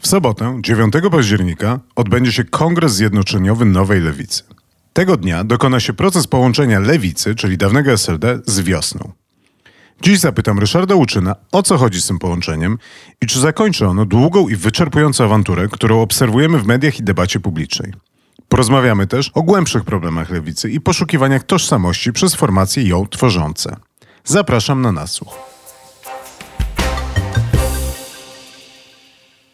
W sobotę, 9 października, odbędzie się Kongres Zjednoczeniowy Nowej Lewicy. Tego dnia dokona się proces połączenia lewicy, czyli dawnego SLD, z wiosną. Dziś zapytam Ryszarda Łuczyna, o co chodzi z tym połączeniem i czy zakończy ono długą i wyczerpującą awanturę, którą obserwujemy w mediach i debacie publicznej. Porozmawiamy też o głębszych problemach lewicy i poszukiwaniach tożsamości przez formacje ją tworzące. Zapraszam na nasłuch.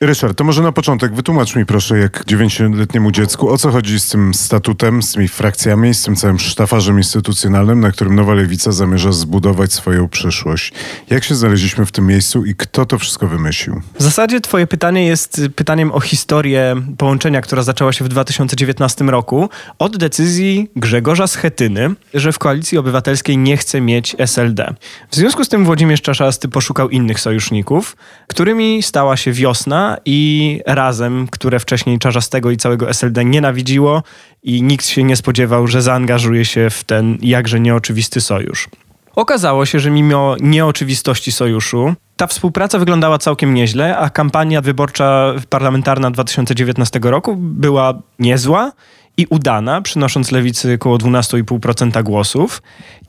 Ryszard, to może na początek wytłumacz mi proszę, jak dziewięcioletniemu dziecku, o co chodzi z tym statutem, z tymi frakcjami, z tym całym sztafarzem instytucjonalnym, na którym Nowa Lewica zamierza zbudować swoją przyszłość. Jak się znaleźliśmy w tym miejscu i kto to wszystko wymyślił? W zasadzie twoje pytanie jest pytaniem o historię połączenia, która zaczęła się w 2019 roku od decyzji Grzegorza Schetyny, że w Koalicji Obywatelskiej nie chce mieć SLD. W związku z tym Włodzimierz Czaszasty poszukał innych sojuszników, którymi stała się wiosna, i Razem, które wcześniej Czarzastego i całego SLD nienawidziło i nikt się nie spodziewał, że zaangażuje się w ten jakże nieoczywisty sojusz. Okazało się, że mimo nieoczywistości sojuszu, ta współpraca wyglądała całkiem nieźle, a kampania wyborcza parlamentarna 2019 roku była niezła i udana, przynosząc lewicy około 12,5% głosów.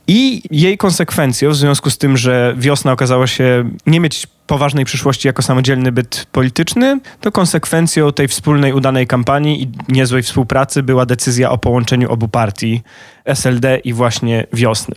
I jej konsekwencją, w związku z tym, że wiosna okazała się nie mieć poważnej przyszłości jako samodzielny byt polityczny, to konsekwencją tej wspólnej udanej kampanii i niezłej współpracy była decyzja o połączeniu obu partii SLD i właśnie wiosny.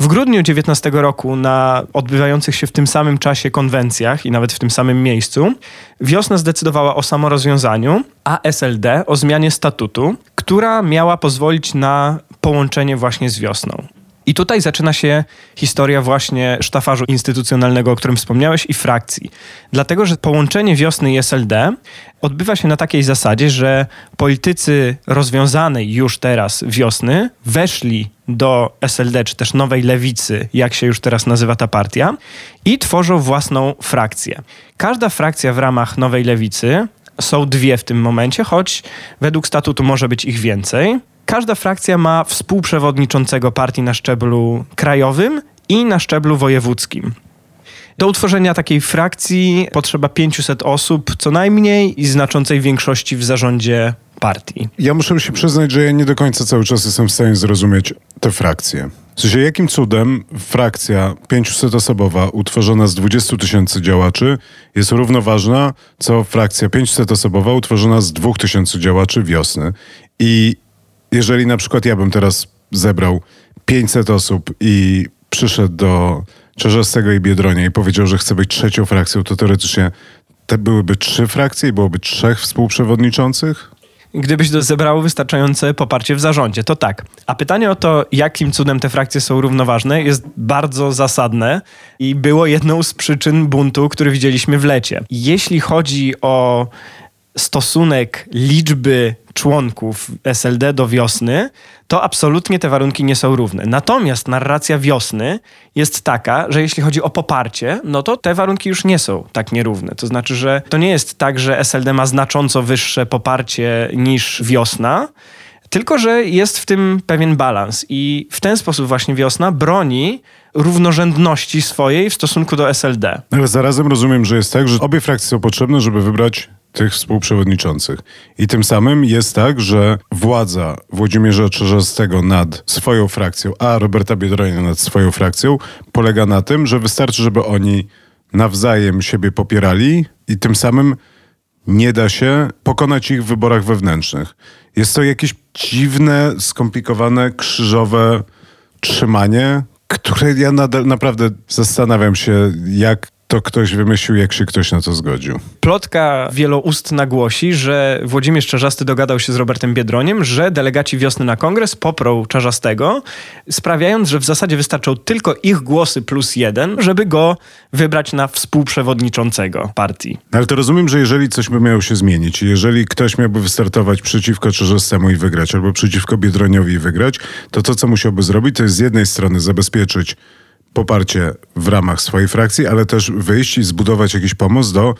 W grudniu 19 roku na odbywających się w tym samym czasie konwencjach i nawet w tym samym miejscu wiosna zdecydowała o samorozwiązaniu, a SLD o zmianie statutu, która miała pozwolić na połączenie właśnie z wiosną. I tutaj zaczyna się historia właśnie sztafarzu instytucjonalnego, o którym wspomniałeś, i frakcji. Dlatego, że połączenie wiosny i SLD odbywa się na takiej zasadzie, że politycy rozwiązanej już teraz wiosny weszli do SLD, czy też Nowej Lewicy, jak się już teraz nazywa ta partia, i tworzą własną frakcję. Każda frakcja w ramach Nowej Lewicy są dwie w tym momencie, choć według statutu może być ich więcej każda frakcja ma współprzewodniczącego partii na szczeblu krajowym i na szczeblu wojewódzkim. Do utworzenia takiej frakcji potrzeba 500 osób co najmniej i znaczącej większości w zarządzie partii. Ja muszę się przyznać, że ja nie do końca cały czas jestem w stanie zrozumieć te frakcje. W sensie, jakim cudem frakcja 500-osobowa utworzona z 20 tysięcy działaczy jest równoważna, co frakcja 500-osobowa utworzona z 2000 działaczy wiosny. I jeżeli na przykład ja bym teraz zebrał 500 osób i przyszedł do Czerzastego i Biedronia i powiedział, że chce być trzecią frakcją, to teoretycznie te byłyby trzy frakcje i byłoby trzech współprzewodniczących? Gdybyś zebrało wystarczające poparcie w zarządzie, to tak. A pytanie o to, jakim cudem te frakcje są równoważne, jest bardzo zasadne i było jedną z przyczyn buntu, który widzieliśmy w lecie. Jeśli chodzi o stosunek liczby członków SLD do wiosny, to absolutnie te warunki nie są równe. Natomiast narracja wiosny jest taka, że jeśli chodzi o poparcie, no to te warunki już nie są tak nierówne. To znaczy, że to nie jest tak, że SLD ma znacząco wyższe poparcie niż wiosna, tylko że jest w tym pewien balans i w ten sposób właśnie wiosna broni równorzędności swojej w stosunku do SLD. Ale zarazem rozumiem, że jest tak, że obie frakcje są potrzebne, żeby wybrać tych współprzewodniczących. I tym samym jest tak, że władza Włodzimierza Czerzastego nad swoją frakcją, a Roberta Biedronia nad swoją frakcją polega na tym, że wystarczy, żeby oni nawzajem siebie popierali i tym samym nie da się pokonać ich w wyborach wewnętrznych. Jest to jakieś dziwne, skomplikowane, krzyżowe trzymanie, które ja nadal naprawdę zastanawiam się, jak to ktoś wymyślił, jak się ktoś na to zgodził. Plotka wieloustna głosi, że Włodzimierz Czarzasty dogadał się z Robertem Biedroniem, że delegaci wiosny na kongres poprą Czarzastego, sprawiając, że w zasadzie wystarczą tylko ich głosy plus jeden, żeby go wybrać na współprzewodniczącego partii. Ale to rozumiem, że jeżeli coś by miało się zmienić, jeżeli ktoś miałby wystartować przeciwko Czarzastemu i wygrać, albo przeciwko Biedroniowi i wygrać, to to, co musiałby zrobić, to jest z jednej strony zabezpieczyć poparcie w ramach swojej frakcji, ale też wyjść i zbudować jakiś pomoc do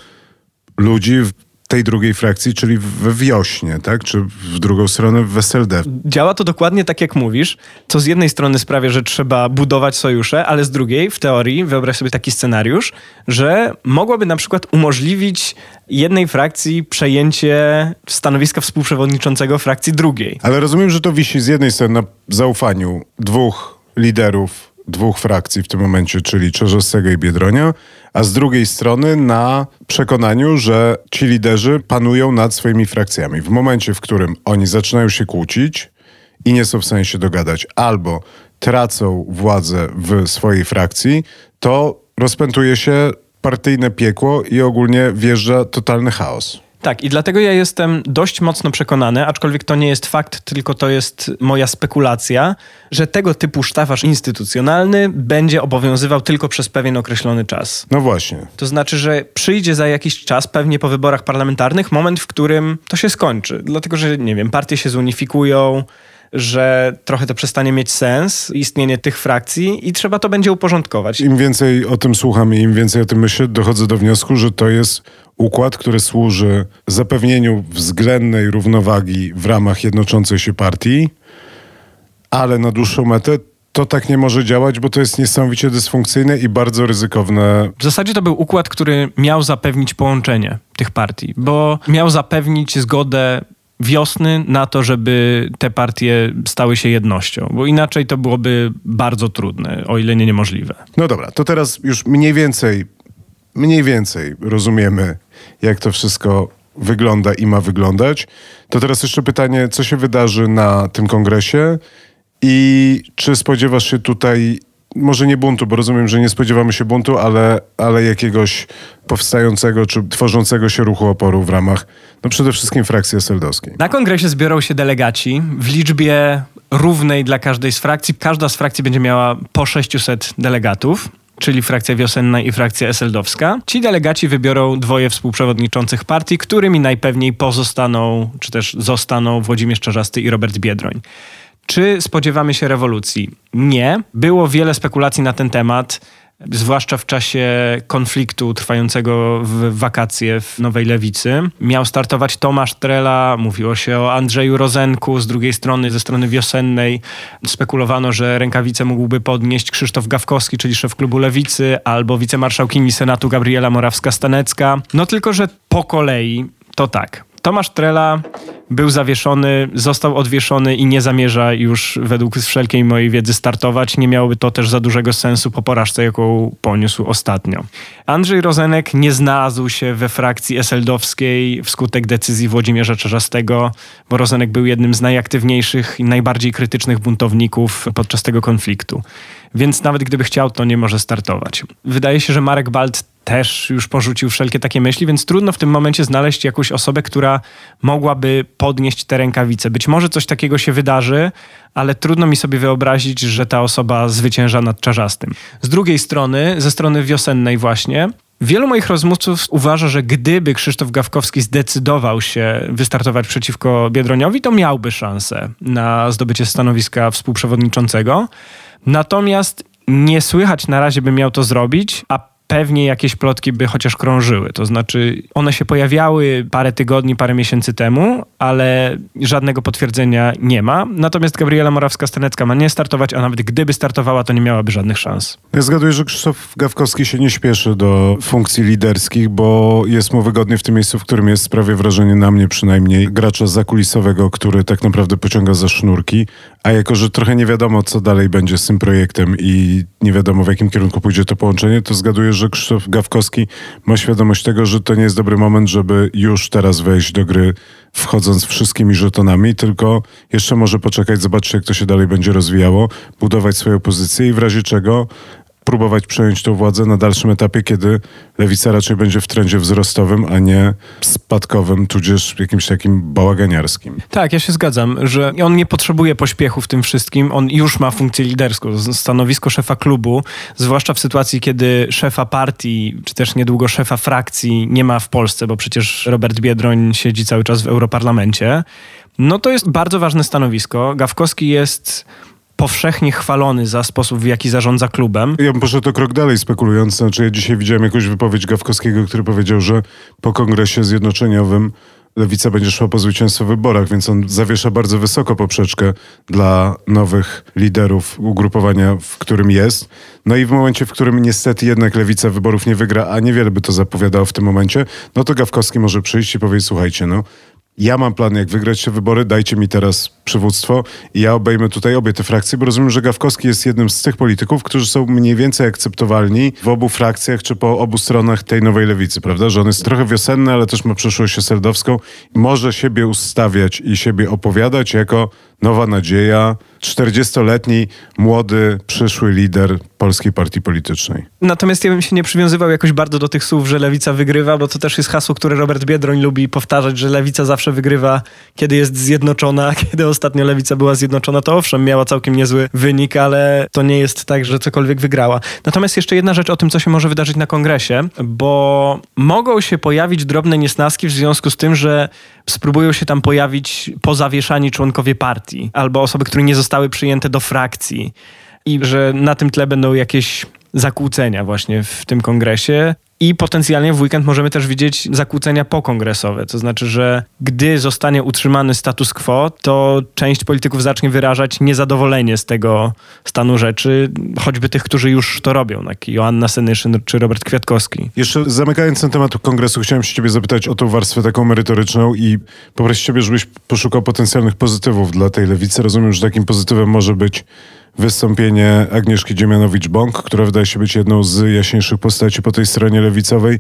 ludzi w tej drugiej frakcji, czyli we wiośnie, tak? Czy w drugą stronę w SLD. Działa to dokładnie tak, jak mówisz, co z jednej strony sprawia, że trzeba budować sojusze, ale z drugiej, w teorii, wyobraź sobie taki scenariusz, że mogłaby na przykład umożliwić jednej frakcji przejęcie stanowiska współprzewodniczącego frakcji drugiej. Ale rozumiem, że to wisi z jednej strony na zaufaniu dwóch liderów dwóch frakcji w tym momencie, czyli Czerzostego i Biedronia, a z drugiej strony na przekonaniu, że ci liderzy panują nad swoimi frakcjami. W momencie, w którym oni zaczynają się kłócić i nie są w stanie się dogadać, albo tracą władzę w swojej frakcji, to rozpętuje się partyjne piekło i ogólnie wjeżdża totalny chaos. Tak, i dlatego ja jestem dość mocno przekonany, aczkolwiek to nie jest fakt, tylko to jest moja spekulacja, że tego typu sztafaż instytucjonalny będzie obowiązywał tylko przez pewien określony czas. No właśnie. To znaczy, że przyjdzie za jakiś czas, pewnie po wyborach parlamentarnych, moment, w którym to się skończy. Dlatego, że nie wiem, partie się zunifikują, że trochę to przestanie mieć sens, istnienie tych frakcji i trzeba to będzie uporządkować. Im więcej o tym słucham i im więcej o tym myślę, dochodzę do wniosku, że to jest układ, który służy zapewnieniu względnej równowagi w ramach jednoczącej się partii, ale na dłuższą metę to tak nie może działać, bo to jest niesamowicie dysfunkcyjne i bardzo ryzykowne. W zasadzie to był układ, który miał zapewnić połączenie tych partii, bo miał zapewnić zgodę wiosny na to, żeby te partie stały się jednością, bo inaczej to byłoby bardzo trudne, o ile nie niemożliwe. No dobra, to teraz już mniej więcej, mniej więcej rozumiemy, jak to wszystko wygląda i ma wyglądać. To teraz jeszcze pytanie, co się wydarzy na tym kongresie i czy spodziewasz się tutaj może nie buntu, bo rozumiem, że nie spodziewamy się buntu, ale, ale jakiegoś powstającego czy tworzącego się ruchu oporu w ramach, no przede wszystkim frakcji eseldowskiej. Na kongresie zbiorą się delegaci w liczbie równej dla każdej z frakcji. Każda z frakcji będzie miała po 600 delegatów czyli frakcja wiosenna i frakcja eseldowska. Ci delegaci wybiorą dwoje współprzewodniczących partii, którymi najpewniej pozostaną, czy też zostaną Włodzimierz Czarzasty i Robert Biedroń. Czy spodziewamy się rewolucji? Nie. Było wiele spekulacji na ten temat zwłaszcza w czasie konfliktu trwającego w wakacje w Nowej Lewicy. Miał startować Tomasz Trela, mówiło się o Andrzeju Rozenku, z drugiej strony, ze strony wiosennej spekulowano, że rękawice mógłby podnieść Krzysztof Gawkowski, czyli szef klubu Lewicy, albo wicemarszałkini Senatu Gabriela Morawska-Stanecka. No tylko, że po kolei to tak. Tomasz Trela był zawieszony, został odwieszony i nie zamierza już według wszelkiej mojej wiedzy startować. Nie miałoby to też za dużego sensu po porażce, jaką poniósł ostatnio. Andrzej Rozenek nie znalazł się we frakcji eseldowskiej wskutek decyzji Włodzimierza Czarzastego, bo Rozenek był jednym z najaktywniejszych i najbardziej krytycznych buntowników podczas tego konfliktu. Więc nawet gdyby chciał, to nie może startować. Wydaje się, że Marek Balt też już porzucił wszelkie takie myśli, więc trudno w tym momencie znaleźć jakąś osobę, która mogłaby podnieść te rękawice. Być może coś takiego się wydarzy, ale trudno mi sobie wyobrazić, że ta osoba zwycięża nad czarzastym. Z drugiej strony, ze strony wiosennej właśnie, Wielu moich rozmówców uważa, że gdyby Krzysztof Gawkowski zdecydował się wystartować przeciwko Biedroniowi, to miałby szansę na zdobycie stanowiska współprzewodniczącego. Natomiast nie słychać na razie, by miał to zrobić, a pewnie jakieś plotki by chociaż krążyły. To znaczy, one się pojawiały parę tygodni, parę miesięcy temu, ale żadnego potwierdzenia nie ma. Natomiast Gabriela Morawska-Stanecka ma nie startować, a nawet gdyby startowała, to nie miałaby żadnych szans. Ja zgaduję, że Krzysztof Gawkowski się nie śpieszy do funkcji liderskich, bo jest mu wygodnie w tym miejscu, w którym jest, sprawia wrażenie na mnie przynajmniej, gracza zakulisowego, który tak naprawdę pociąga za sznurki, a jako, że trochę nie wiadomo, co dalej będzie z tym projektem i nie wiadomo, w jakim kierunku pójdzie to połączenie, to zgaduję, że Krzysztof Gawkowski ma świadomość tego, że to nie jest dobry moment, żeby już teraz wejść do gry, wchodząc wszystkimi żetonami, tylko jeszcze może poczekać, zobaczyć, jak to się dalej będzie rozwijało, budować swoją pozycję i w razie czego próbować przejąć tą władzę na dalszym etapie, kiedy lewica raczej będzie w trendzie wzrostowym, a nie spadkowym, tudzież jakimś takim bałaganiarskim. Tak, ja się zgadzam, że on nie potrzebuje pośpiechu w tym wszystkim. On już ma funkcję liderską, stanowisko szefa klubu, zwłaszcza w sytuacji, kiedy szefa partii, czy też niedługo szefa frakcji nie ma w Polsce, bo przecież Robert Biedroń siedzi cały czas w Europarlamencie. No to jest bardzo ważne stanowisko. Gawkowski jest powszechnie chwalony za sposób, w jaki zarządza klubem. Ja bym poszedł o krok dalej spekulując. Znaczy ja dzisiaj widziałem jakąś wypowiedź Gawkowskiego, który powiedział, że po kongresie zjednoczeniowym Lewica będzie szła po zwycięstwo w wyborach, więc on zawiesza bardzo wysoko poprzeczkę dla nowych liderów ugrupowania, w którym jest. No i w momencie, w którym niestety jednak Lewica wyborów nie wygra, a niewiele by to zapowiadało w tym momencie, no to Gawkowski może przyjść i powiedzieć, słuchajcie, no ja mam plan, jak wygrać te wybory, dajcie mi teraz przywództwo i ja obejmę tutaj obie te frakcje, bo rozumiem, że Gawkowski jest jednym z tych polityków, którzy są mniej więcej akceptowalni w obu frakcjach czy po obu stronach tej nowej lewicy, prawda? Że on jest trochę wiosenny, ale też ma przyszłość seldowską i może siebie ustawiać i siebie opowiadać jako nowa nadzieja, 40-letni, młody, przyszły lider polskiej partii politycznej. Natomiast ja bym się nie przywiązywał jakoś bardzo do tych słów, że lewica wygrywa, bo to też jest hasło, które Robert Biedroń lubi powtarzać, że lewica zawsze wygrywa, kiedy jest zjednoczona. Kiedy ostatnio lewica była zjednoczona, to owszem, miała całkiem niezły wynik, ale to nie jest tak, że cokolwiek wygrała. Natomiast jeszcze jedna rzecz o tym, co się może wydarzyć na kongresie, bo mogą się pojawić drobne niesnaski w związku z tym, że spróbują się tam pojawić pozawieszani członkowie partii albo osoby, które nie zostały przyjęte do frakcji i że na tym tle będą jakieś zakłócenia właśnie w tym kongresie. I potencjalnie w weekend możemy też widzieć zakłócenia pokongresowe. To znaczy, że gdy zostanie utrzymany status quo, to część polityków zacznie wyrażać niezadowolenie z tego stanu rzeczy, choćby tych, którzy już to robią, jak Joanna Senyszyn czy Robert Kwiatkowski. Jeszcze zamykając ten temat kongresu, chciałem się ciebie zapytać o tą warstwę taką merytoryczną i poprosić ciebie, żebyś poszukał potencjalnych pozytywów dla tej lewicy. Rozumiem, że takim pozytywem może być wystąpienie Agnieszki Dziemianowicz-Bąk, która wydaje się być jedną z jaśniejszych postaci po tej stronie lewicowej.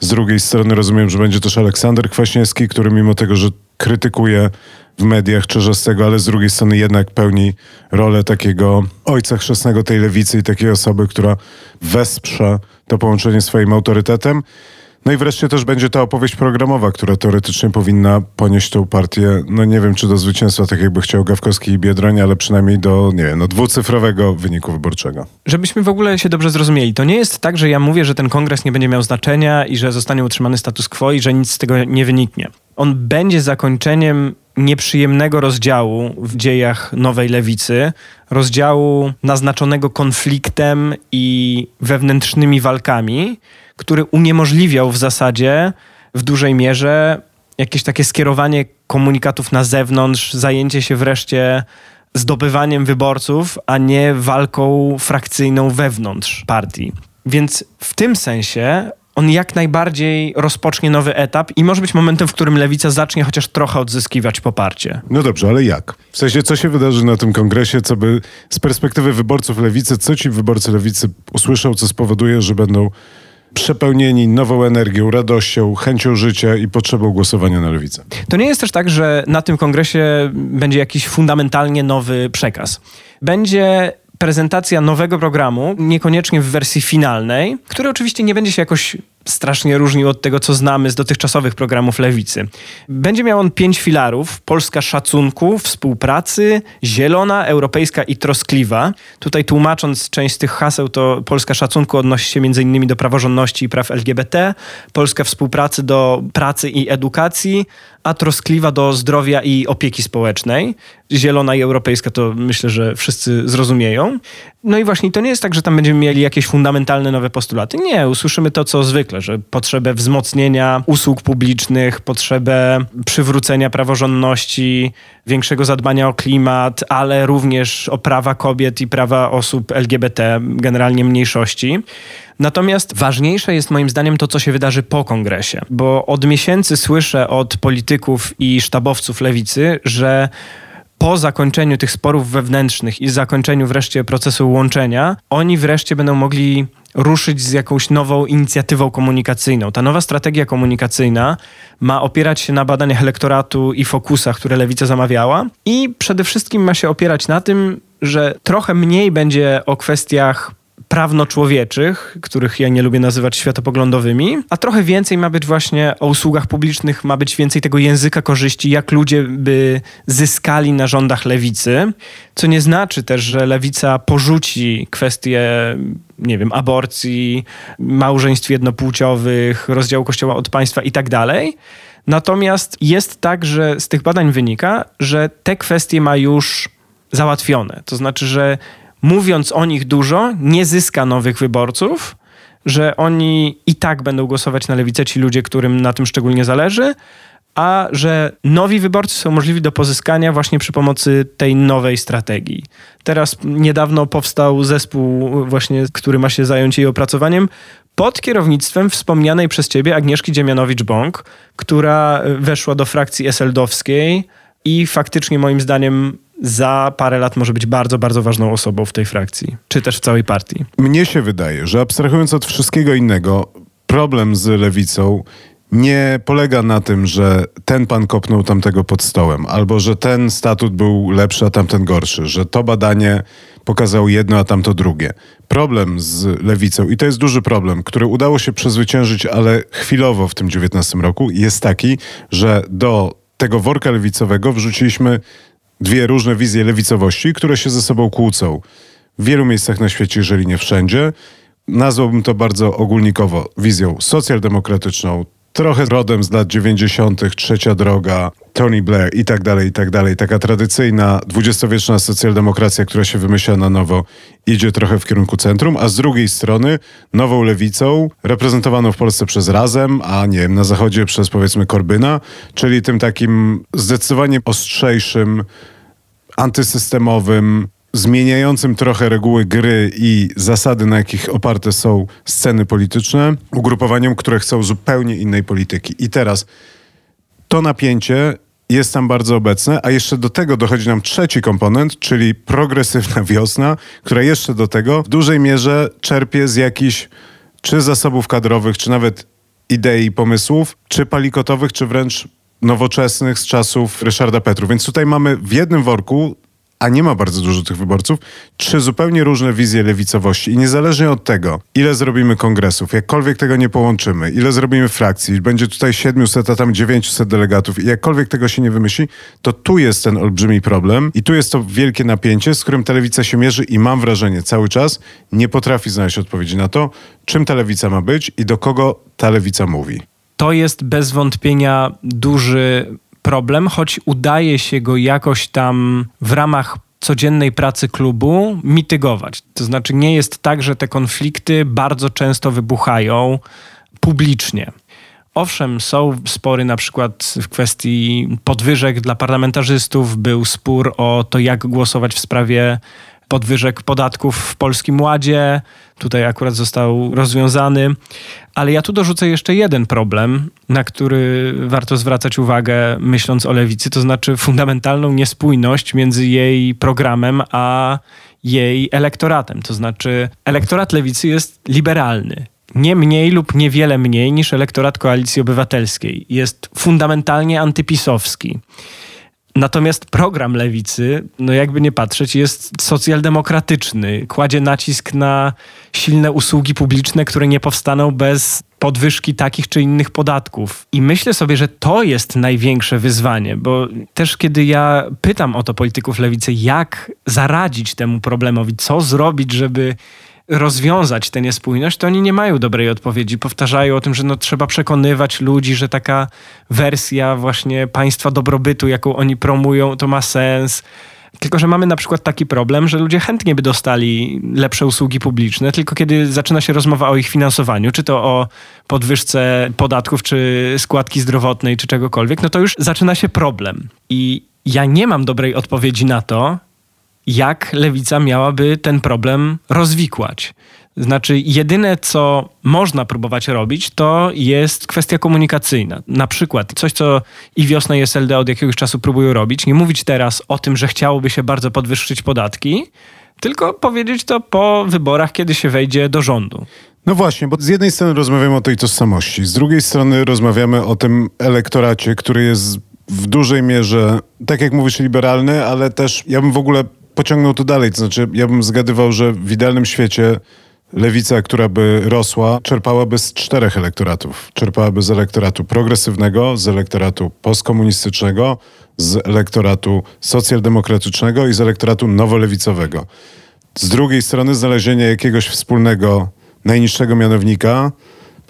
Z drugiej strony rozumiem, że będzie też Aleksander Kwaśniewski, który mimo tego, że krytykuje w mediach Czerzastego, ale z drugiej strony jednak pełni rolę takiego ojca chrzestnego tej lewicy i takiej osoby, która wesprze to połączenie swoim autorytetem. No i wreszcie też będzie ta opowieść programowa, która teoretycznie powinna ponieść tą partię, no nie wiem czy do zwycięstwa, tak jakby chciał Gawkowski i Biedroń, ale przynajmniej do, nie wiem, no dwucyfrowego wyniku wyborczego. Żebyśmy w ogóle się dobrze zrozumieli, to nie jest tak, że ja mówię, że ten kongres nie będzie miał znaczenia i że zostanie utrzymany status quo i że nic z tego nie wyniknie. On będzie zakończeniem nieprzyjemnego rozdziału w dziejach nowej lewicy, rozdziału naznaczonego konfliktem i wewnętrznymi walkami, który uniemożliwiał w zasadzie w dużej mierze jakieś takie skierowanie komunikatów na zewnątrz, zajęcie się wreszcie zdobywaniem wyborców, a nie walką frakcyjną wewnątrz partii. Więc w tym sensie on jak najbardziej rozpocznie nowy etap i może być momentem, w którym lewica zacznie chociaż trochę odzyskiwać poparcie. No dobrze, ale jak? W sensie, co się wydarzy na tym kongresie, co by z perspektywy wyborców lewicy, co ci wyborcy lewicy usłyszą, co spowoduje, że będą przepełnieni nową energią, radością, chęcią życia i potrzebą głosowania na lewicę. To nie jest też tak, że na tym kongresie będzie jakiś fundamentalnie nowy przekaz. Będzie prezentacja nowego programu, niekoniecznie w wersji finalnej, który oczywiście nie będzie się jakoś strasznie różnił od tego, co znamy z dotychczasowych programów lewicy. Będzie miał on pięć filarów: Polska szacunku, współpracy, zielona, europejska i troskliwa. Tutaj tłumacząc część z tych haseł, to Polska szacunku odnosi się m.in. do praworządności i praw LGBT, Polska współpracy do pracy i edukacji, a troskliwa do zdrowia i opieki społecznej. Zielona i europejska to myślę, że wszyscy zrozumieją. No i właśnie to nie jest tak, że tam będziemy mieli jakieś fundamentalne nowe postulaty. Nie, usłyszymy to, co zwykle, że potrzebę wzmocnienia usług publicznych, potrzebę przywrócenia praworządności, większego zadbania o klimat, ale również o prawa kobiet i prawa osób LGBT, generalnie mniejszości. Natomiast ważniejsze jest moim zdaniem to, co się wydarzy po kongresie, bo od miesięcy słyszę od polityków i sztabowców lewicy, że po zakończeniu tych sporów wewnętrznych i zakończeniu wreszcie procesu łączenia, oni wreszcie będą mogli ruszyć z jakąś nową inicjatywą komunikacyjną. Ta nowa strategia komunikacyjna ma opierać się na badaniach elektoratu i fokusach, które Lewica zamawiała i przede wszystkim ma się opierać na tym, że trochę mniej będzie o kwestiach prawno-człowieczych, których ja nie lubię nazywać światopoglądowymi, a trochę więcej ma być właśnie o usługach publicznych, ma być więcej tego języka korzyści, jak ludzie by zyskali na rządach lewicy, co nie znaczy też, że lewica porzuci kwestie, nie wiem, aborcji, małżeństw jednopłciowych, rozdziału kościoła od państwa i tak dalej. Natomiast jest tak, że z tych badań wynika, że te kwestie ma już załatwione. To znaczy, że mówiąc o nich dużo, nie zyska nowych wyborców, że oni i tak będą głosować na lewicę, ci ludzie, którym na tym szczególnie zależy, a że nowi wyborcy są możliwi do pozyskania właśnie przy pomocy tej nowej strategii. Teraz niedawno powstał zespół właśnie, który ma się zająć jej opracowaniem pod kierownictwem wspomnianej przez ciebie Agnieszki Dziemianowicz-Bąk, która weszła do frakcji eseldowskiej i faktycznie moim zdaniem za parę lat może być bardzo, bardzo ważną osobą w tej frakcji, czy też w całej partii. Mnie się wydaje, że abstrahując od wszystkiego innego, problem z lewicą nie polega na tym, że ten pan kopnął tamtego pod stołem, albo że ten statut był lepszy, a tamten gorszy, że to badanie pokazało jedno, a tamto drugie. Problem z lewicą, i to jest duży problem, który udało się przezwyciężyć, ale chwilowo w tym 19 roku, jest taki, że do tego worka lewicowego wrzuciliśmy dwie różne wizje lewicowości, które się ze sobą kłócą. W wielu miejscach na świecie, jeżeli nie wszędzie. Nazwałbym to bardzo ogólnikowo wizją socjaldemokratyczną, trochę rodem z lat 90., trzecia droga, Tony Blair i tak dalej, i tak dalej. Taka tradycyjna dwudziestowieczna socjaldemokracja, która się wymyśla na nowo, idzie trochę w kierunku centrum, a z drugiej strony nową lewicą, reprezentowaną w Polsce przez Razem, a nie wiem, na zachodzie przez powiedzmy Korbyna, czyli tym takim zdecydowanie ostrzejszym, antysystemowym, zmieniającym trochę reguły gry i zasady, na jakich oparte są sceny polityczne, ugrupowaniem, które chcą zupełnie innej polityki. I teraz to napięcie jest tam bardzo obecne, a jeszcze do tego dochodzi nam trzeci komponent, czyli progresywna wiosna, która jeszcze do tego w dużej mierze czerpie z jakichś czy zasobów kadrowych, czy nawet idei, pomysłów, czy palikotowych, czy wręcz nowoczesnych z czasów Ryszarda Petru. Więc tutaj mamy w jednym worku a nie ma bardzo dużo tych wyborców, trzy zupełnie różne wizje lewicowości. I niezależnie od tego, ile zrobimy kongresów, jakkolwiek tego nie połączymy, ile zrobimy frakcji, będzie tutaj 700, a tam 900 delegatów i jakkolwiek tego się nie wymyśli, to tu jest ten olbrzymi problem i tu jest to wielkie napięcie, z którym ta lewica się mierzy i mam wrażenie cały czas nie potrafi znaleźć odpowiedzi na to, czym ta lewica ma być i do kogo ta lewica mówi. To jest bez wątpienia duży problem, choć udaje się go jakoś tam w ramach codziennej pracy klubu mitygować. To znaczy nie jest tak, że te konflikty bardzo często wybuchają publicznie. Owszem, są spory na przykład w kwestii podwyżek dla parlamentarzystów, był spór o to, jak głosować w sprawie podwyżek podatków w Polskim Ładzie. Tutaj akurat został rozwiązany. Ale ja tu dorzucę jeszcze jeden problem, na który warto zwracać uwagę, myśląc o lewicy, to znaczy fundamentalną niespójność między jej programem a jej elektoratem. To znaczy, elektorat lewicy jest liberalny nie mniej lub niewiele mniej niż elektorat koalicji obywatelskiej. Jest fundamentalnie antypisowski. Natomiast program lewicy, no jakby nie patrzeć, jest socjaldemokratyczny. Kładzie nacisk na silne usługi publiczne, które nie powstaną bez podwyżki takich czy innych podatków. I myślę sobie, że to jest największe wyzwanie, bo też kiedy ja pytam o to polityków lewicy, jak zaradzić temu problemowi, co zrobić, żeby rozwiązać tę niespójność, to oni nie mają dobrej odpowiedzi. Powtarzają o tym, że no, trzeba przekonywać ludzi, że taka wersja właśnie państwa dobrobytu, jaką oni promują, to ma sens. Tylko, że mamy na przykład taki problem, że ludzie chętnie by dostali lepsze usługi publiczne, tylko kiedy zaczyna się rozmowa o ich finansowaniu, czy to o podwyżce podatków, czy składki zdrowotnej, czy czegokolwiek, no to już zaczyna się problem. I ja nie mam dobrej odpowiedzi na to, jak lewica miałaby ten problem rozwikłać. Znaczy, jedyne, co można próbować robić, to jest kwestia komunikacyjna. Na przykład coś, co i wiosna i SLD od jakiegoś czasu próbują robić, nie mówić teraz o tym, że chciałoby się bardzo podwyższyć podatki, tylko powiedzieć to po wyborach, kiedy się wejdzie do rządu. No właśnie, bo z jednej strony rozmawiamy o tej tożsamości, z drugiej strony rozmawiamy o tym elektoracie, który jest w dużej mierze, tak jak mówisz, liberalny, ale też ja bym w ogóle pociągnął to dalej. To znaczy, ja bym zgadywał, że w idealnym świecie lewica, która by rosła, czerpałaby z czterech elektoratów. Czerpałaby z elektoratu progresywnego, z elektoratu postkomunistycznego, z elektoratu socjaldemokratycznego i z elektoratu nowolewicowego. Z drugiej strony znalezienie jakiegoś wspólnego najniższego mianownika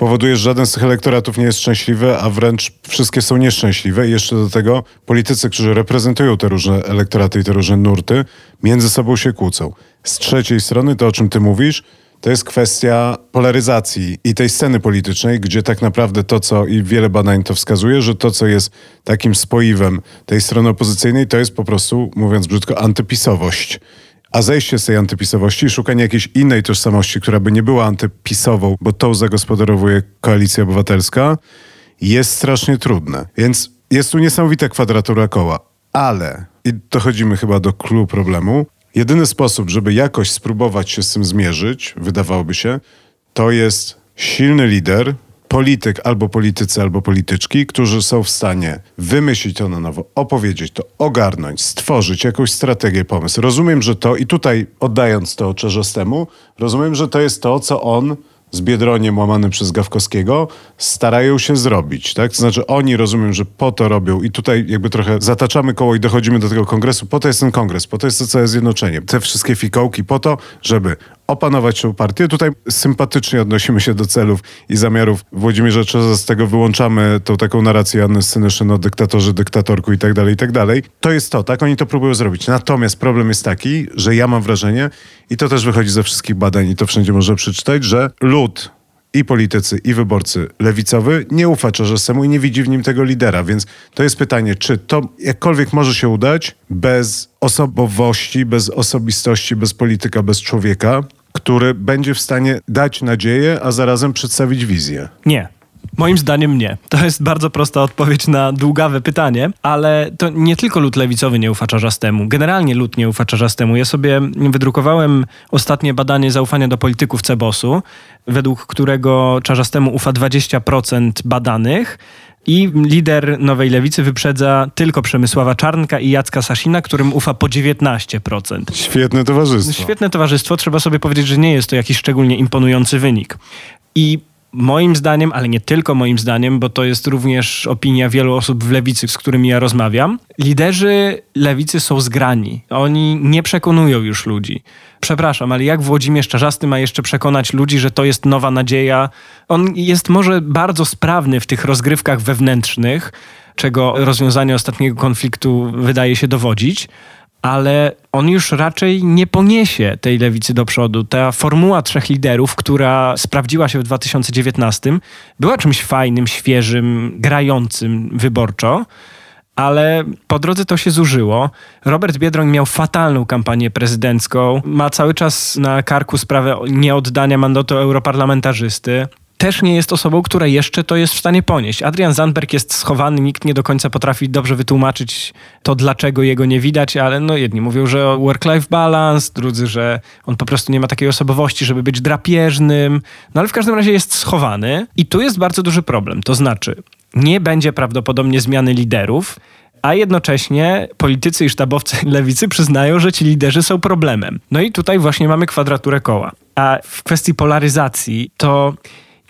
powoduje, że żaden z tych elektoratów nie jest szczęśliwy, a wręcz wszystkie są nieszczęśliwe. I jeszcze do tego politycy, którzy reprezentują te różne elektoraty i te różne nurty, między sobą się kłócą. Z trzeciej strony, to o czym ty mówisz, to jest kwestia polaryzacji i tej sceny politycznej, gdzie tak naprawdę to, co i wiele badań to wskazuje, że to, co jest takim spoiwem tej strony opozycyjnej, to jest po prostu, mówiąc brzydko, antypisowość. A zejście z tej antypisowości i szukanie jakiejś innej tożsamości, która by nie była antypisową, bo tą zagospodarowuje koalicja obywatelska, jest strasznie trudne. Więc jest tu niesamowita kwadratura koła. Ale, i dochodzimy chyba do klubu problemu, jedyny sposób, żeby jakoś spróbować się z tym zmierzyć, wydawałoby się, to jest silny lider, polityk albo politycy, albo polityczki, którzy są w stanie wymyślić to na nowo, opowiedzieć to, ogarnąć, stworzyć jakąś strategię, pomysł. Rozumiem, że to, i tutaj oddając to Czerzostemu, rozumiem, że to jest to, co on z Biedroniem łamanym przez Gawkowskiego starają się zrobić, tak? To znaczy oni rozumiem, że po to robią i tutaj jakby trochę zataczamy koło i dochodzimy do tego kongresu, po to jest ten kongres, po to jest to całe zjednoczenie. Te wszystkie fikołki po to, żeby opanować tę partię. Tutaj sympatycznie odnosimy się do celów i zamiarów Włodzimierza Czesa, z tego wyłączamy tą taką narrację Anny Senyszyn o dyktatorzy, dyktatorku i tak dalej, i tak dalej. To jest to, tak? Oni to próbują zrobić. Natomiast problem jest taki, że ja mam wrażenie, i to też wychodzi ze wszystkich badań i to wszędzie można przeczytać, że lud i politycy, i wyborcy lewicowy nie ufa Czarzastemu i nie widzi w nim tego lidera. Więc to jest pytanie, czy to jakkolwiek może się udać bez osobowości, bez osobistości, bez polityka, bez człowieka, który będzie w stanie dać nadzieję, a zarazem przedstawić wizję? Nie. Moim zdaniem nie. To jest bardzo prosta odpowiedź na długawe pytanie, ale to nie tylko lud lewicowy nie ufa Czarzastemu. Generalnie lud nie ufa Czarzastemu. Ja sobie wydrukowałem ostatnie badanie zaufania do polityków Cebosu, według którego Czarzastemu ufa 20% badanych, i lider Nowej Lewicy wyprzedza tylko Przemysława Czarnka i Jacka Sasina, którym ufa po 19%. Świetne towarzystwo. Świetne towarzystwo. Trzeba sobie powiedzieć, że nie jest to jakiś szczególnie imponujący wynik. I moim zdaniem, ale nie tylko moim zdaniem, bo to jest również opinia wielu osób w lewicy, z którymi ja rozmawiam, liderzy lewicy są zgrani. Oni nie przekonują już ludzi. Przepraszam, ale jak Włodzimierz Czarzasty ma jeszcze przekonać ludzi, że to jest nowa nadzieja? On jest może bardzo sprawny w tych rozgrywkach wewnętrznych, czego rozwiązanie ostatniego konfliktu wydaje się dowodzić, ale on już raczej nie poniesie tej lewicy do przodu. Ta formuła trzech liderów, która sprawdziła się w 2019, była czymś fajnym, świeżym, grającym wyborczo. Ale po drodze to się zużyło. Robert Biedroń miał fatalną kampanię prezydencką. Ma cały czas na karku sprawę nieoddania mandatu europarlamentarzysty też nie jest osobą, która jeszcze to jest w stanie ponieść. Adrian Zandberg jest schowany, nikt nie do końca potrafi dobrze wytłumaczyć to, dlaczego jego nie widać, ale no jedni mówią, że work-life balance, drudzy, że on po prostu nie ma takiej osobowości, żeby być drapieżnym, no ale w każdym razie jest schowany i tu jest bardzo duży problem. To znaczy, nie będzie prawdopodobnie zmiany liderów, a jednocześnie politycy i sztabowcy lewicy przyznają, że ci liderzy są problemem. No i tutaj właśnie mamy kwadraturę koła. A w kwestii polaryzacji to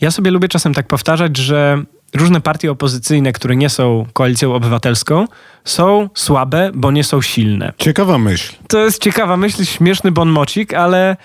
ja sobie lubię czasem tak powtarzać, że różne partie opozycyjne, które nie są koalicją obywatelską, są słabe, bo nie są silne. Ciekawa myśl. To jest ciekawa myśl, śmieszny bonmocik, ale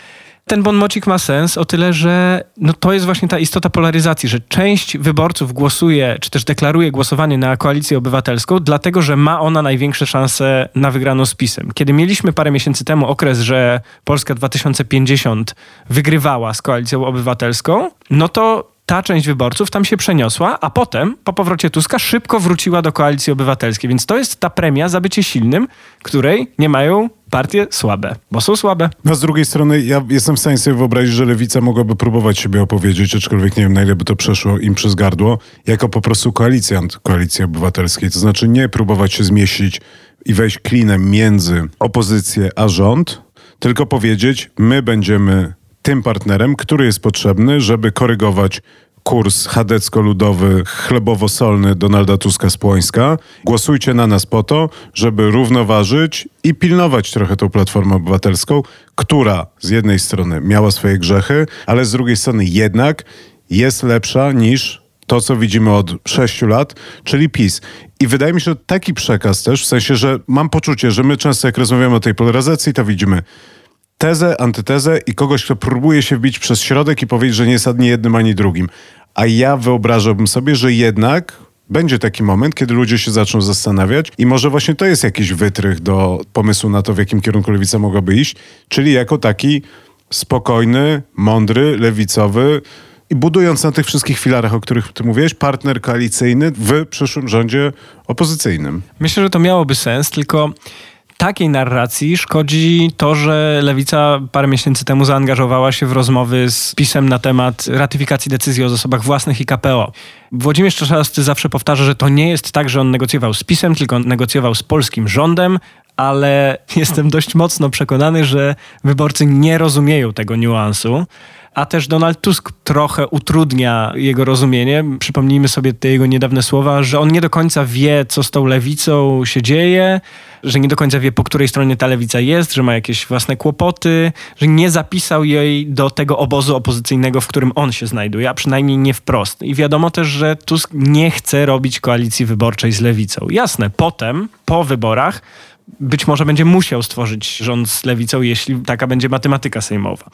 ten bonmocik ma sens o tyle, że no to jest właśnie ta istota polaryzacji, że część wyborców głosuje, czy też deklaruje głosowanie na koalicję obywatelską, dlatego że ma ona największe szanse na wygraną z PiSem. Kiedy mieliśmy parę miesięcy temu okres, że Polska 2050 wygrywała z koalicją obywatelską, no to ta część wyborców tam się przeniosła, a potem po powrocie Tuska szybko wróciła do koalicji obywatelskiej. Więc to jest ta premia za bycie silnym, której nie mają partie słabe, bo są słabe. No z drugiej strony ja jestem w stanie sobie wyobrazić, że lewica mogłaby próbować siebie opowiedzieć, aczkolwiek nie wiem na ile by to przeszło im przez gardło, jako po prostu koalicjant koalicji obywatelskiej. To znaczy nie próbować się zmieścić i wejść klinem między opozycję a rząd, tylko powiedzieć, my będziemy tym partnerem, który jest potrzebny, żeby korygować kurs chadecko-ludowy, chlebowo-solny Donalda Tuska z Płońska. Głosujcie na nas po to, żeby równoważyć i pilnować trochę tą Platformę Obywatelską, która z jednej strony miała swoje grzechy, ale z drugiej strony jednak jest lepsza niż to, co widzimy od sześciu lat, czyli PiS. I wydaje mi się, że taki przekaz też, w sensie, że mam poczucie, że my często jak rozmawiamy o tej polaryzacji, to widzimy tezę, antytezę i kogoś, kto próbuje się wbić przez środek i powiedzieć, że nie jest ani jednym, ani drugim. A ja wyobrażałbym sobie, że jednak będzie taki moment, kiedy ludzie się zaczną zastanawiać i może właśnie to jest jakiś wytrych do pomysłu na to, w jakim kierunku lewica mogłaby iść, czyli jako taki spokojny, mądry, lewicowy, i budując na tych wszystkich filarach, o których ty mówiłeś, partner koalicyjny w przyszłym rządzie opozycyjnym. Myślę, że to miałoby sens, tylko takiej narracji szkodzi to, że Lewica parę miesięcy temu zaangażowała się w rozmowy z pisem na temat ratyfikacji decyzji o zasobach własnych i KPO. Włodzimierz Czarzasty zawsze powtarza, że to nie jest tak, że on negocjował z pisem, tylko negocjował z polskim rządem, ale jestem dość mocno przekonany, że wyborcy nie rozumieją tego niuansu a też Donald Tusk trochę utrudnia jego rozumienie. Przypomnijmy sobie te jego niedawne słowa, że on nie do końca wie, co z tą lewicą się dzieje, że nie do końca wie, po której stronie ta lewica jest, że ma jakieś własne kłopoty, że nie zapisał jej do tego obozu opozycyjnego, w którym on się znajduje, a przynajmniej nie wprost. I wiadomo też, że Tusk nie chce robić koalicji wyborczej z lewicą. Jasne, potem, po wyborach, być może będzie musiał stworzyć rząd z lewicą, jeśli taka będzie matematyka sejmowa.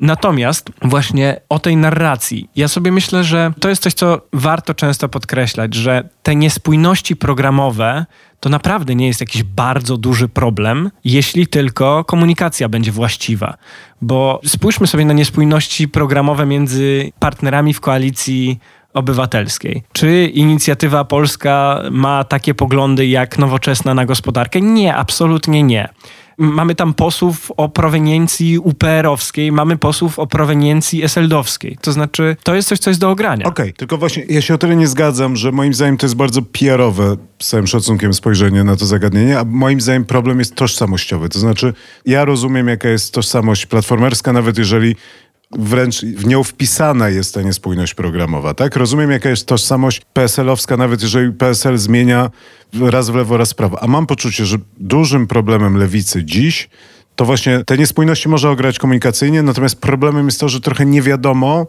Natomiast właśnie o tej narracji, ja sobie myślę, że to jest coś, co warto często podkreślać, że te niespójności programowe to naprawdę nie jest jakiś bardzo duży problem, jeśli tylko komunikacja będzie właściwa. Bo spójrzmy sobie na niespójności programowe między partnerami w koalicji obywatelskiej. Czy inicjatywa polska ma takie poglądy jak nowoczesna na gospodarkę? Nie, absolutnie nie mamy tam posłów o proweniencji UPR-owskiej, mamy posłów o proweniencji SLD-owskiej. To znaczy, to jest coś, co jest do ogrania. Okej, okay, tylko właśnie ja się o tyle nie zgadzam, że moim zdaniem to jest bardzo PR-owe, z całym szacunkiem spojrzenie na to zagadnienie, a moim zdaniem problem jest tożsamościowy. To znaczy, ja rozumiem, jaka jest tożsamość platformerska, nawet jeżeli wręcz w nią wpisana jest ta niespójność programowa, tak? Rozumiem, jaka jest tożsamość PSL-owska, nawet jeżeli PSL zmienia raz w lewo, raz w prawo. A mam poczucie, że dużym problemem lewicy dziś to właśnie te niespójności może ograć komunikacyjnie, natomiast problemem jest to, że trochę nie wiadomo,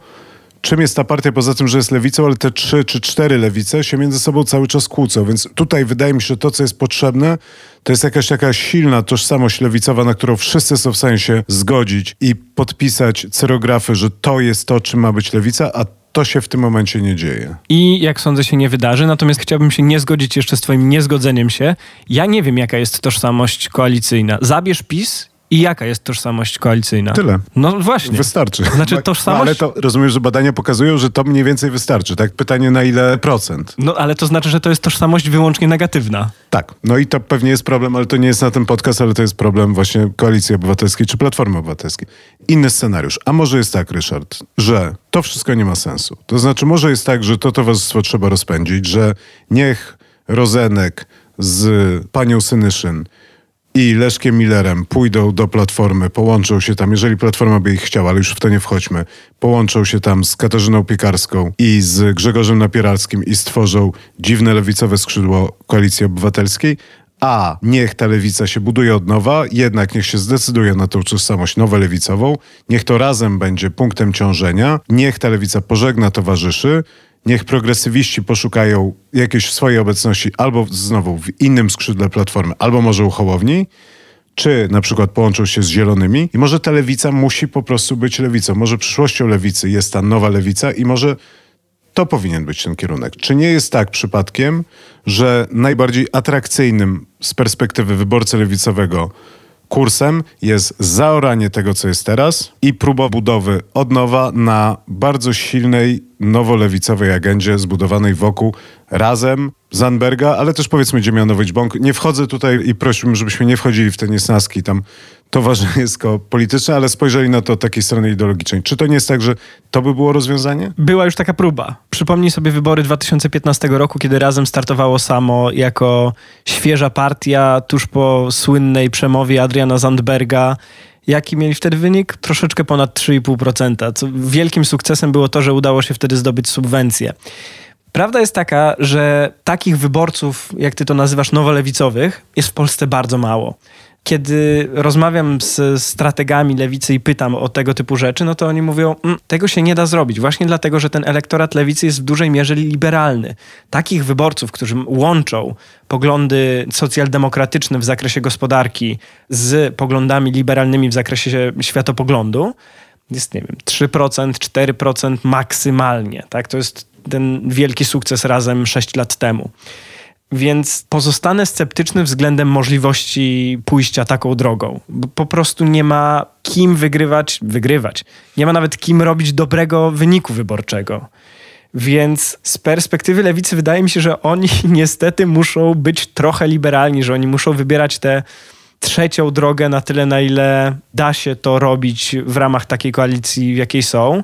czym jest ta partia, poza tym, że jest lewicą, ale te trzy czy cztery lewice się między sobą cały czas kłócą. Więc tutaj wydaje mi się, że to, co jest potrzebne, to jest jakaś taka silna tożsamość lewicowa, na którą wszyscy są w stanie się zgodzić i podpisać cyrografy, że to jest to, czym ma być lewica, a to się w tym momencie nie dzieje. I jak sądzę się nie wydarzy, natomiast chciałbym się nie zgodzić jeszcze z twoim niezgodzeniem się. Ja nie wiem, jaka jest tożsamość koalicyjna. Zabierz PiS i jaka jest tożsamość koalicyjna? Tyle. No właśnie. Wystarczy. Znaczy tożsamość... ale to rozumiem, że badania pokazują, że to mniej więcej wystarczy. Tak? Pytanie na ile procent? No ale to znaczy, że to jest tożsamość wyłącznie negatywna. Tak. No i to pewnie jest problem, ale to nie jest na ten podcast, ale to jest problem właśnie Koalicji Obywatelskiej czy Platformy Obywatelskiej. Inny scenariusz. A może jest tak, Ryszard, że to wszystko nie ma sensu. To znaczy może jest tak, że to towarzystwo trzeba rozpędzić, że niech Rozenek z panią Synyszyn i Leszkiem Millerem pójdą do Platformy, połączą się tam, jeżeli Platforma by ich chciała, ale już w to nie wchodźmy, połączą się tam z Katarzyną Piekarską i z Grzegorzem Napieralskim i stworzą dziwne lewicowe skrzydło Koalicji Obywatelskiej, a niech ta lewica się buduje od nowa, jednak niech się zdecyduje na tą tożsamość nowolewicową, niech to razem będzie punktem ciążenia, niech ta lewica pożegna towarzyszy, niech progresywiści poszukają jakiejś swojej obecności albo znowu w innym skrzydle Platformy, albo może u Hołowni, czy na przykład połączą się z zielonymi i może ta lewica musi po prostu być lewicą. Może przyszłością lewicy jest ta nowa lewica i może to powinien być ten kierunek. Czy nie jest tak przypadkiem, że najbardziej atrakcyjnym z perspektywy wyborcy lewicowego kursem jest zaoranie tego, co jest teraz i próba budowy od nowa na bardzo silnej, nowolewicowej agendzie zbudowanej wokół razem Zandberga, ale też powiedzmy Dziemianowicz-Bąk. Nie wchodzę tutaj i prosiłbym, żebyśmy nie wchodzili w te niesnaski tam towarzysko polityczne, ale spojrzeli na to od takiej strony ideologicznej. Czy to nie jest tak, że to by było rozwiązanie? Była już taka próba. Przypomnij sobie wybory 2015 roku, kiedy razem startowało samo jako świeża partia tuż po słynnej przemowie Adriana Zandberga Jaki mieli wtedy wynik? Troszeczkę ponad 3,5%. Co wielkim sukcesem było to, że udało się wtedy zdobyć subwencję. Prawda jest taka, że takich wyborców, jak ty to nazywasz, nowolewicowych, jest w Polsce bardzo mało kiedy rozmawiam z strategami lewicy i pytam o tego typu rzeczy, no to oni mówią, mm, tego się nie da zrobić, właśnie dlatego, że ten elektorat lewicy jest w dużej mierze liberalny. Takich wyborców, którzy łączą poglądy socjaldemokratyczne w zakresie gospodarki z poglądami liberalnymi w zakresie światopoglądu, jest, nie wiem, 3%, 4% maksymalnie. Tak? To jest ten wielki sukces razem 6 lat temu. Więc pozostanę sceptyczny względem możliwości pójścia taką drogą. Bo po prostu nie ma kim wygrywać, wygrywać. Nie ma nawet kim robić dobrego wyniku wyborczego. Więc z perspektywy lewicy wydaje mi się, że oni niestety muszą być trochę liberalni, że oni muszą wybierać tę trzecią drogę na tyle, na ile da się to robić w ramach takiej koalicji, w jakiej są.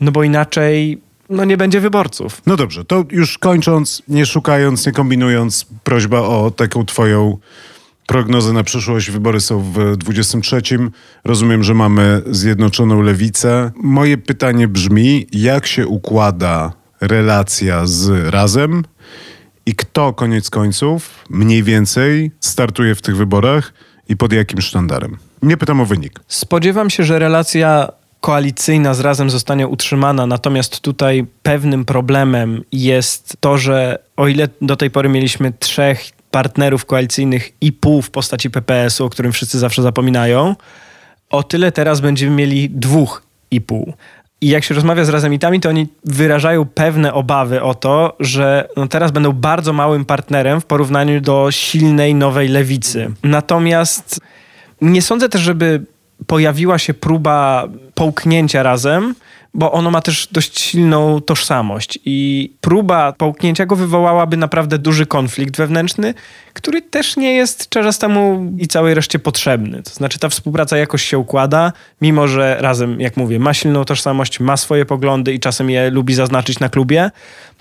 No bo inaczej no nie będzie wyborców. No dobrze, to już kończąc, nie szukając, nie kombinując, prośba o taką twoją prognozę na przyszłość. Wybory są w 23. Rozumiem, że mamy Zjednoczoną Lewicę. Moje pytanie brzmi, jak się układa relacja z Razem i kto koniec końców mniej więcej startuje w tych wyborach i pod jakim sztandarem? Nie pytam o wynik. Spodziewam się, że relacja koalicyjna z razem zostanie utrzymana, natomiast tutaj pewnym problemem jest to, że o ile do tej pory mieliśmy trzech partnerów koalicyjnych i pół w postaci PPS-u, o którym wszyscy zawsze zapominają, o tyle teraz będziemy mieli dwóch i pół. I jak się rozmawia z razemitami, to oni wyrażają pewne obawy o to, że no teraz będą bardzo małym partnerem w porównaniu do silnej nowej lewicy. Natomiast nie sądzę też, żeby pojawiła się próba połknięcia razem, bo ono ma też dość silną tożsamość i próba połknięcia go wywołałaby naprawdę duży konflikt wewnętrzny, który też nie jest temu i całej reszcie potrzebny. To znaczy ta współpraca jakoś się układa, mimo że razem, jak mówię, ma silną tożsamość, ma swoje poglądy i czasem je lubi zaznaczyć na klubie,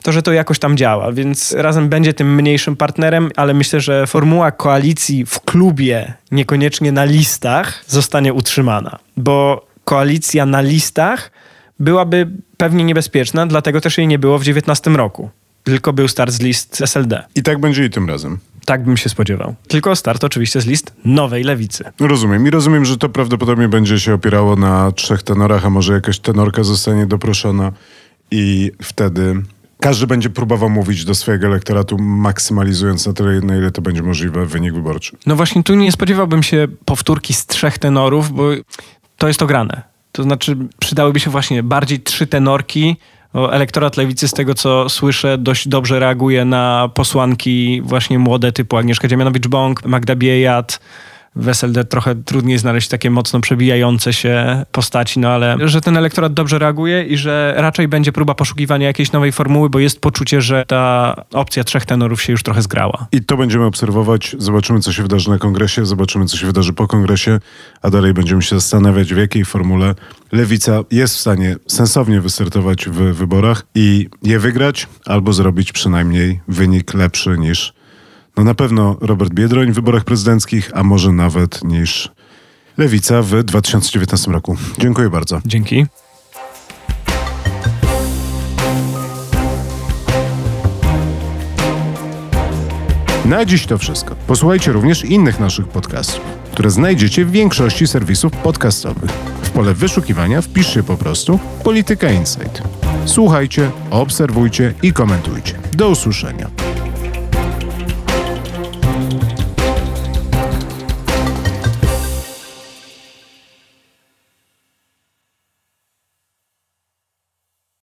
to że to jakoś tam działa, więc razem będzie tym mniejszym partnerem, ale myślę, że formuła koalicji w klubie, niekoniecznie na listach, zostanie utrzymana, bo koalicja na listach byłaby pewnie niebezpieczna, dlatego też jej nie było w 19 roku. Tylko był start z list SLD. I tak będzie i tym razem. Tak bym się spodziewał. Tylko start oczywiście z list nowej lewicy. Rozumiem. I rozumiem, że to prawdopodobnie będzie się opierało na trzech tenorach, a może jakaś tenorka zostanie doproszona i wtedy każdy będzie próbował mówić do swojego elektoratu, maksymalizując na tyle, na ile to będzie możliwe wynik wyborczy. No właśnie tu nie spodziewałbym się powtórki z trzech tenorów, bo to jest ograne. To znaczy przydałyby się właśnie bardziej trzy tenorki. Elektorat lewicy, z tego co słyszę, dość dobrze reaguje na posłanki właśnie młode typu Agnieszka Dziemianowicz-Bąk, Magda Biejat, w SLD trochę trudniej znaleźć takie mocno przebijające się postaci, no ale że ten elektorat dobrze reaguje i że raczej będzie próba poszukiwania jakiejś nowej formuły, bo jest poczucie, że ta opcja trzech tenorów się już trochę zgrała. I to będziemy obserwować, zobaczymy co się wydarzy na kongresie, zobaczymy co się wydarzy po kongresie, a dalej będziemy się zastanawiać w jakiej formule Lewica jest w stanie sensownie wystartować w wyborach i je wygrać albo zrobić przynajmniej wynik lepszy niż no na pewno Robert Biedroń w wyborach prezydenckich, a może nawet niż Lewica w 2019 roku. Dziękuję bardzo. Dzięki. Na dziś to wszystko. Posłuchajcie również innych naszych podcastów, które znajdziecie w większości serwisów podcastowych. W pole wyszukiwania wpiszcie po prostu Polityka Insight. Słuchajcie, obserwujcie i komentujcie. Do usłyszenia.